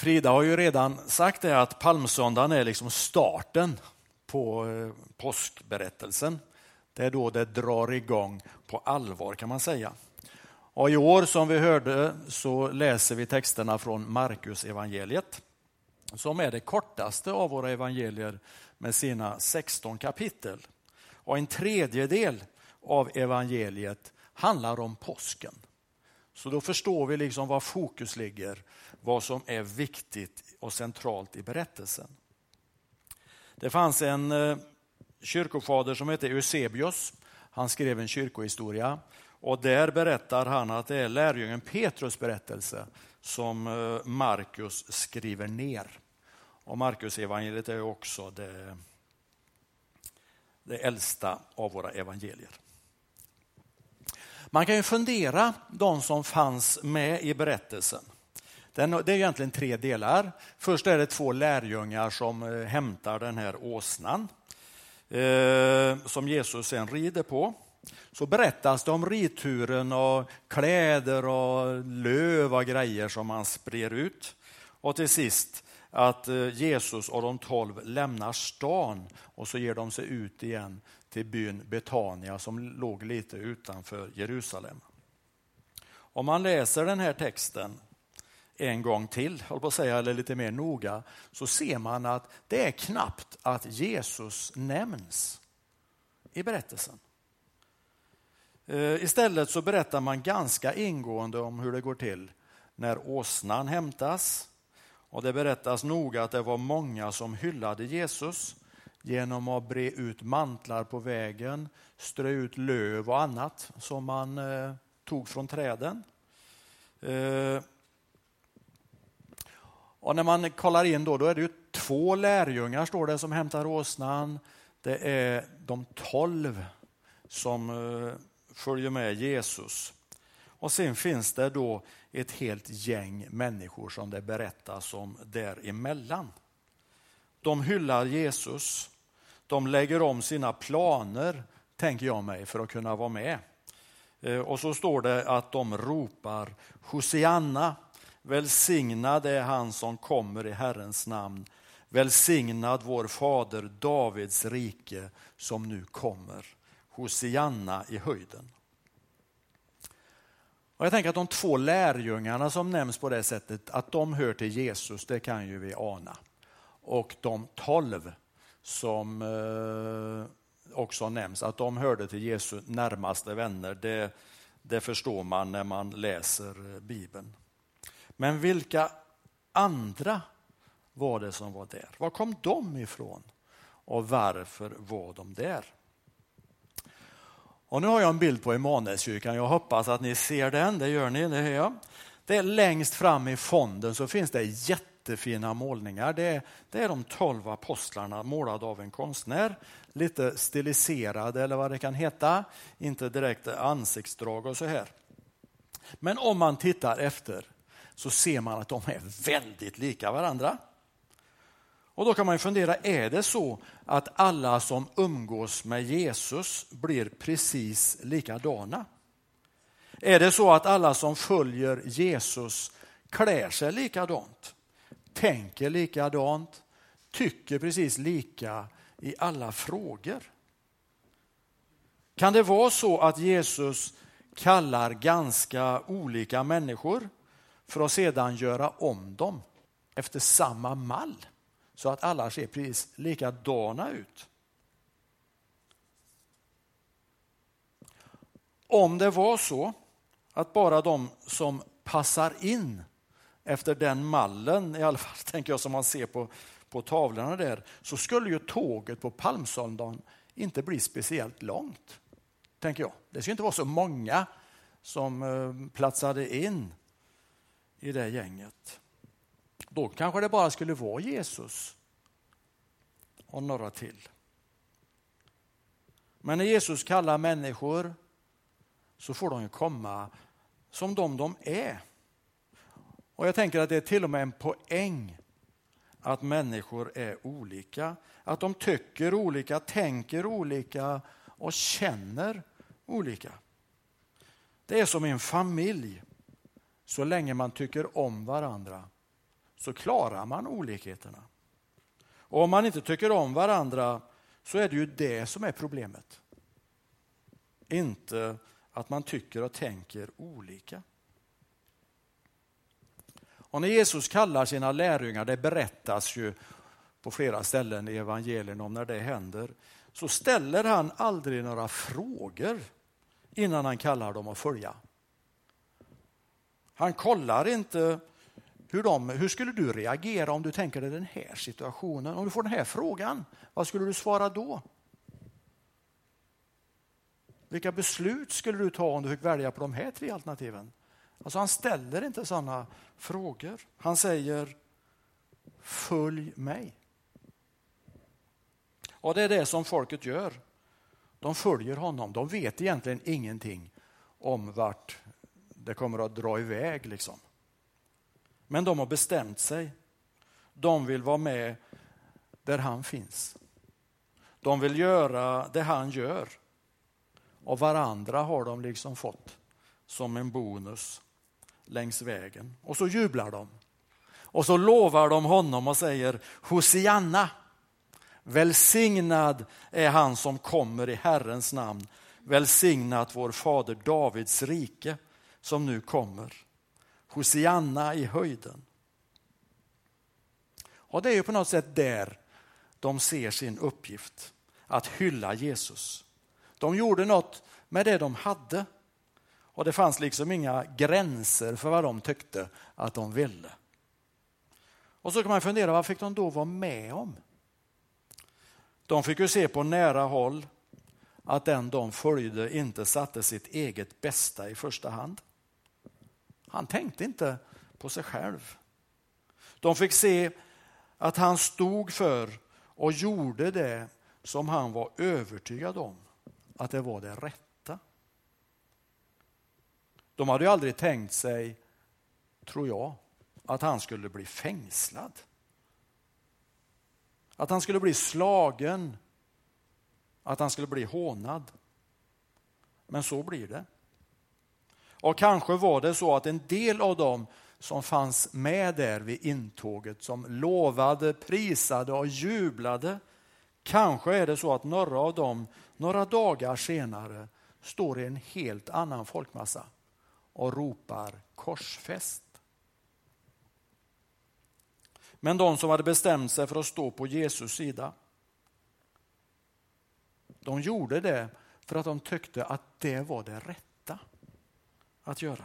Frida har ju redan sagt det att palmsöndagen är liksom starten på eh, påskberättelsen. Det är då det drar igång på allvar kan man säga. Och I år som vi hörde så läser vi texterna från Markus evangeliet som är det kortaste av våra evangelier med sina 16 kapitel. Och en tredjedel av evangeliet handlar om påsken. Så då förstår vi liksom var fokus ligger, vad som är viktigt och centralt i berättelsen. Det fanns en eh, kyrkofader som hette Eusebius. Han skrev en kyrkohistoria och där berättar han att det är lärjungen Petrus berättelse som eh, Markus skriver ner. Och Markus evangeliet är också det, det äldsta av våra evangelier. Man kan ju fundera, de som fanns med i berättelsen. det är egentligen tre delar. Först är det två lärjungar som eh, hämtar den här åsnan eh, som Jesus sen rider på. Så berättas det om ridturen och kläder och löv och grejer som han sprer ut. Och till sist att eh, Jesus och de tolv lämnar stan och så ger de sig ut igen till byn Betania som låg lite utanför Jerusalem. Om man läser den här texten en gång till, på att säga, eller lite mer noga, så ser man att det är knappt att Jesus nämns i berättelsen. Eh, istället så berättar man ganska ingående om hur det går till när åsnan hämtas. Och det berättas noga att det var många som hyllade Jesus genom att bre ut mantlar på vägen, strö ut löv och annat som man eh, tog från träden. Eh, och när man kollar in då, då är det ju två lärjungar står det som hämtar åsnan. Det är de tolv som eh, följer med Jesus. Och sen finns det då ett helt gäng människor som det berättas om däremellan. De hyllar Jesus. De lägger om sina planer, tänker jag mig, för att kunna vara med. Eh, och så står det att de ropar Hosianna, välsignad är han som kommer i Herrens namn. Välsignad vår fader Davids rike som nu kommer. Hosianna i höjden. Och jag tänker att de två lärjungarna som nämns på det sättet, att de hör till Jesus, det kan ju vi ana. Och de tolv som eh, också nämns, att de hörde till Jesu närmaste vänner, det, det förstår man när man läser Bibeln. Men vilka andra var det som var där? Var kom de ifrån? Och varför var de där? Och nu har jag en bild på Emanuelskyrkan. Jag hoppas att ni ser den. Det gör ni, det är jag. Det är längst fram i fonden så finns det jättefina målningar. Det är, det är de tolv apostlarna målade av en konstnär. Lite stiliserade eller vad det kan heta. Inte direkt ansiktsdrag och så här. Men om man tittar efter så ser man att de är väldigt lika varandra. Och Då kan man fundera, är det så att alla som umgås med Jesus blir precis likadana? Är det så att alla som följer Jesus klär sig likadant, tänker likadant, tycker precis lika i alla frågor? Kan det vara så att Jesus kallar ganska olika människor för att sedan göra om dem efter samma mall? så att alla ser precis likadana ut. Om det var så att bara de som passar in efter den mallen, i alla fall tänker jag som man ser på, på tavlorna där, så skulle ju tåget på palmsöndagen inte bli speciellt långt. Tänker jag. Det skulle inte vara så många som eh, platsade in i det gänget. Då kanske det bara skulle vara Jesus och några till. Men när Jesus kallar människor så får de komma som de de är. Och jag tänker att det är till och med en poäng att människor är olika. Att de tycker olika, tänker olika och känner olika. Det är som en familj. Så länge man tycker om varandra så klarar man olikheterna. Och om man inte tycker om varandra så är det ju det som är problemet. Inte att man tycker och tänker olika. Och när Jesus kallar sina lärjungar, det berättas ju på flera ställen i evangelien om när det händer, så ställer han aldrig några frågor innan han kallar dem att följa. Han kollar inte hur, de, hur skulle du reagera om du tänker dig den här situationen? Om du får den här frågan, vad skulle du svara då? Vilka beslut skulle du ta om du fick välja på de här tre alternativen? Alltså han ställer inte sådana frågor. Han säger följ mig. Och det är det som folket gör. De följer honom. De vet egentligen ingenting om vart det kommer att dra iväg. Liksom. Men de har bestämt sig. De vill vara med där han finns. De vill göra det han gör. Och varandra har de liksom fått som en bonus längs vägen. Och så jublar de. Och så lovar de honom och säger Hosianna. Välsignad är han som kommer i Herrens namn. Välsignat vår fader Davids rike som nu kommer. Hosianna i höjden. Och det är ju på något sätt där de ser sin uppgift, att hylla Jesus. De gjorde något med det de hade och det fanns liksom inga gränser för vad de tyckte att de ville. Och så kan man fundera, vad fick de då vara med om? De fick ju se på nära håll att den de följde inte satte sitt eget bästa i första hand. Han tänkte inte på sig själv. De fick se att han stod för och gjorde det som han var övertygad om att det var det rätta. De hade ju aldrig tänkt sig, tror jag, att han skulle bli fängslad. Att han skulle bli slagen, att han skulle bli hånad. Men så blir det. Och kanske var det så att en del av dem som fanns med där vid intåget, som lovade, prisade och jublade, kanske är det så att några av dem några dagar senare står i en helt annan folkmassa och ropar korsfäst. Men de som hade bestämt sig för att stå på Jesus sida, de gjorde det för att de tyckte att det var det rätta att göra.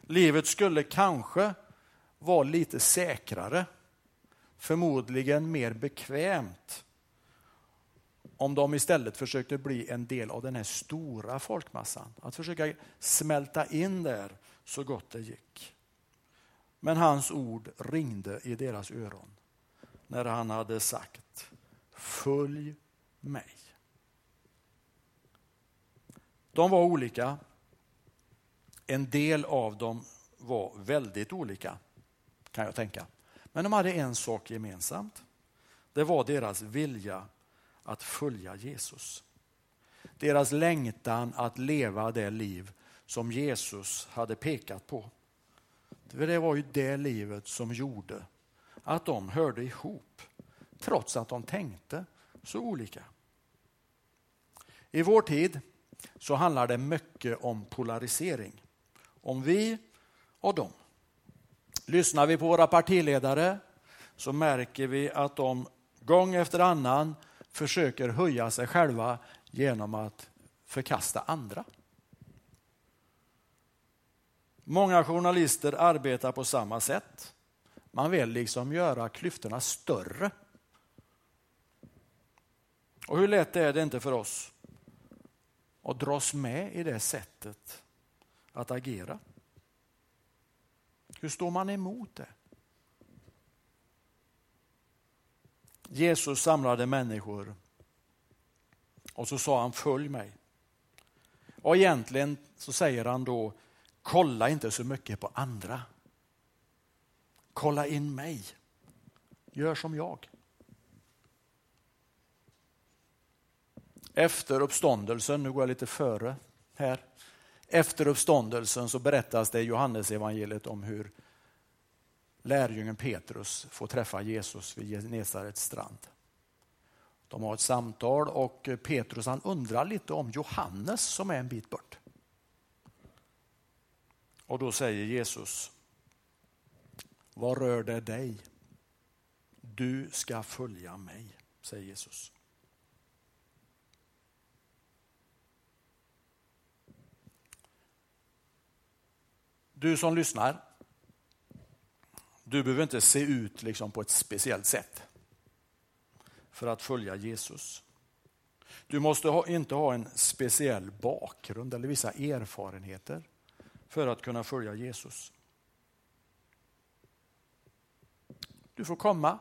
Livet skulle kanske vara lite säkrare, förmodligen mer bekvämt om de istället försökte bli en del av den här stora folkmassan. Att försöka smälta in där så gott det gick. Men hans ord ringde i deras öron när han hade sagt Följ mig. De var olika. En del av dem var väldigt olika, kan jag tänka. Men de hade en sak gemensamt. Det var deras vilja att följa Jesus. Deras längtan att leva det liv som Jesus hade pekat på. Det var ju det livet som gjorde att de hörde ihop, trots att de tänkte så olika. I vår tid så handlar det mycket om polarisering. Om vi och dem. Lyssnar vi på våra partiledare så märker vi att de gång efter annan försöker höja sig själva genom att förkasta andra. Många journalister arbetar på samma sätt. Man vill liksom göra klyftorna större. Och hur lätt är det inte för oss att dras med i det sättet att agera? Hur står man emot det? Jesus samlade människor och så sa han följ mig. Och egentligen så säger han då kolla inte så mycket på andra. Kolla in mig. Gör som jag. Efter uppståndelsen, nu går jag lite före här. Efter uppståndelsen så berättas det i Johannesevangeliet om hur lärjungen Petrus får träffa Jesus vid Genesarets strand. De har ett samtal och Petrus han undrar lite om Johannes som är en bit bort. Och då säger Jesus, vad rör det dig? Du ska följa mig, säger Jesus. Du som lyssnar, du behöver inte se ut liksom på ett speciellt sätt för att följa Jesus. Du måste ha, inte ha en speciell bakgrund eller vissa erfarenheter för att kunna följa Jesus. Du får komma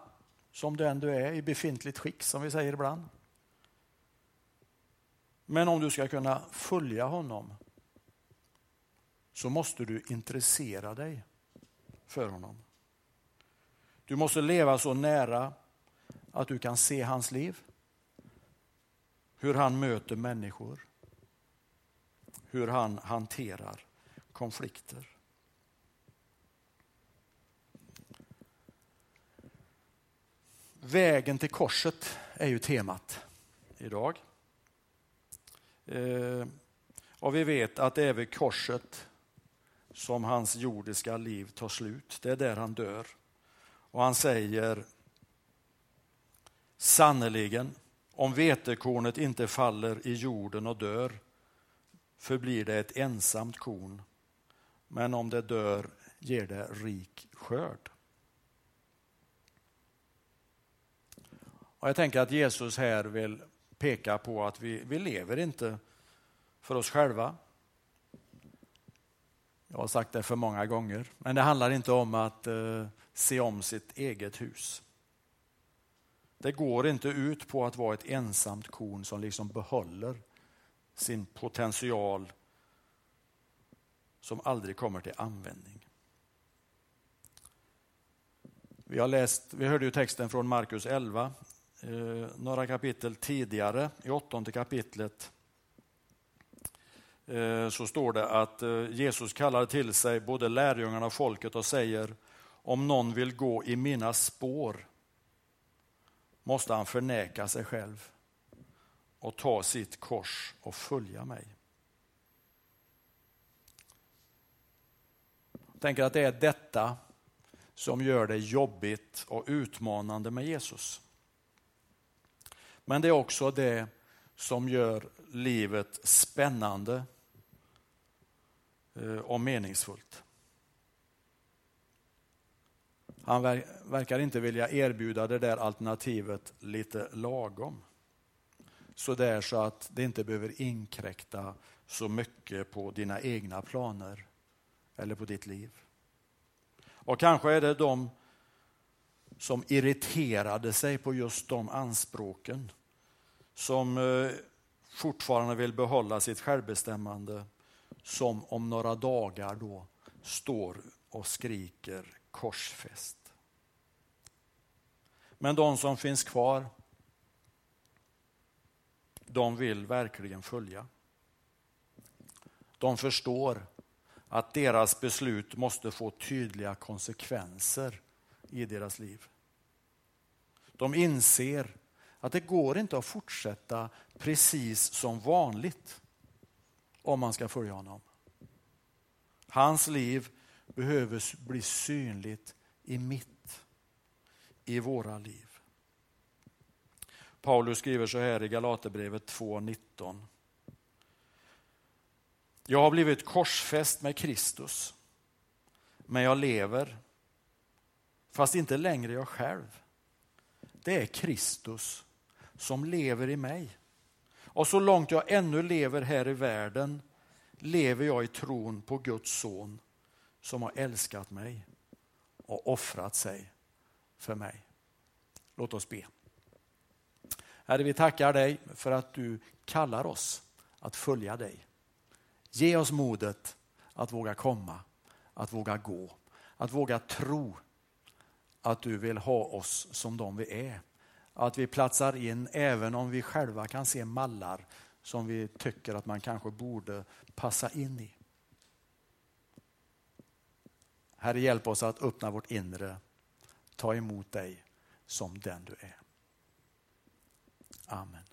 som den du är i befintligt skick som vi säger ibland. Men om du ska kunna följa honom så måste du intressera dig för honom. Du måste leva så nära att du kan se hans liv, hur han möter människor, hur han hanterar konflikter. Vägen till korset är ju temat idag. Eh, och vi vet att det är vid korset som hans jordiska liv tar slut. Det är där han dör. Och han säger sannerligen, om vetekornet inte faller i jorden och dör förblir det ett ensamt korn, men om det dör ger det rik skörd. Och jag tänker att Jesus här vill peka på att vi, vi lever inte för oss själva. Jag har sagt det för många gånger, men det handlar inte om att eh, se om sitt eget hus. Det går inte ut på att vara ett ensamt korn som liksom behåller sin potential som aldrig kommer till användning. Vi, har läst, vi hörde ju texten från Markus 11, eh, några kapitel tidigare, i åttonde kapitlet, eh, så står det att eh, Jesus kallar till sig både lärjungarna och folket och säger om någon vill gå i mina spår måste han förneka sig själv och ta sitt kors och följa mig. Jag tänker att det är detta som gör det jobbigt och utmanande med Jesus. Men det är också det som gör livet spännande eh, och meningsfullt. Han verkar inte vilja erbjuda det där alternativet lite lagom. Så där så att det inte behöver inkräkta så mycket på dina egna planer eller på ditt liv. Och kanske är det de som irriterade sig på just de anspråken som eh, fortfarande vill behålla sitt självbestämmande som om några dagar då står och skriker korsfäst. Men de som finns kvar, de vill verkligen följa. De förstår att deras beslut måste få tydliga konsekvenser i deras liv. De inser att det går inte att fortsätta precis som vanligt om man ska följa honom. Hans liv behöver bli synligt i mitt, i våra liv. Paulus skriver så här i Galaterbrevet 2.19. Jag har blivit korsfäst med Kristus, men jag lever, fast inte längre jag själv. Det är Kristus som lever i mig. Och så långt jag ännu lever här i världen lever jag i tron på Guds son som har älskat mig och offrat sig för mig. Låt oss be. Herre, vi tackar dig för att du kallar oss att följa dig. Ge oss modet att våga komma, att våga gå, att våga tro att du vill ha oss som de vi är. Att vi platsar in även om vi själva kan se mallar som vi tycker att man kanske borde passa in i. Herre, hjälp oss att öppna vårt inre, ta emot dig som den du är. Amen.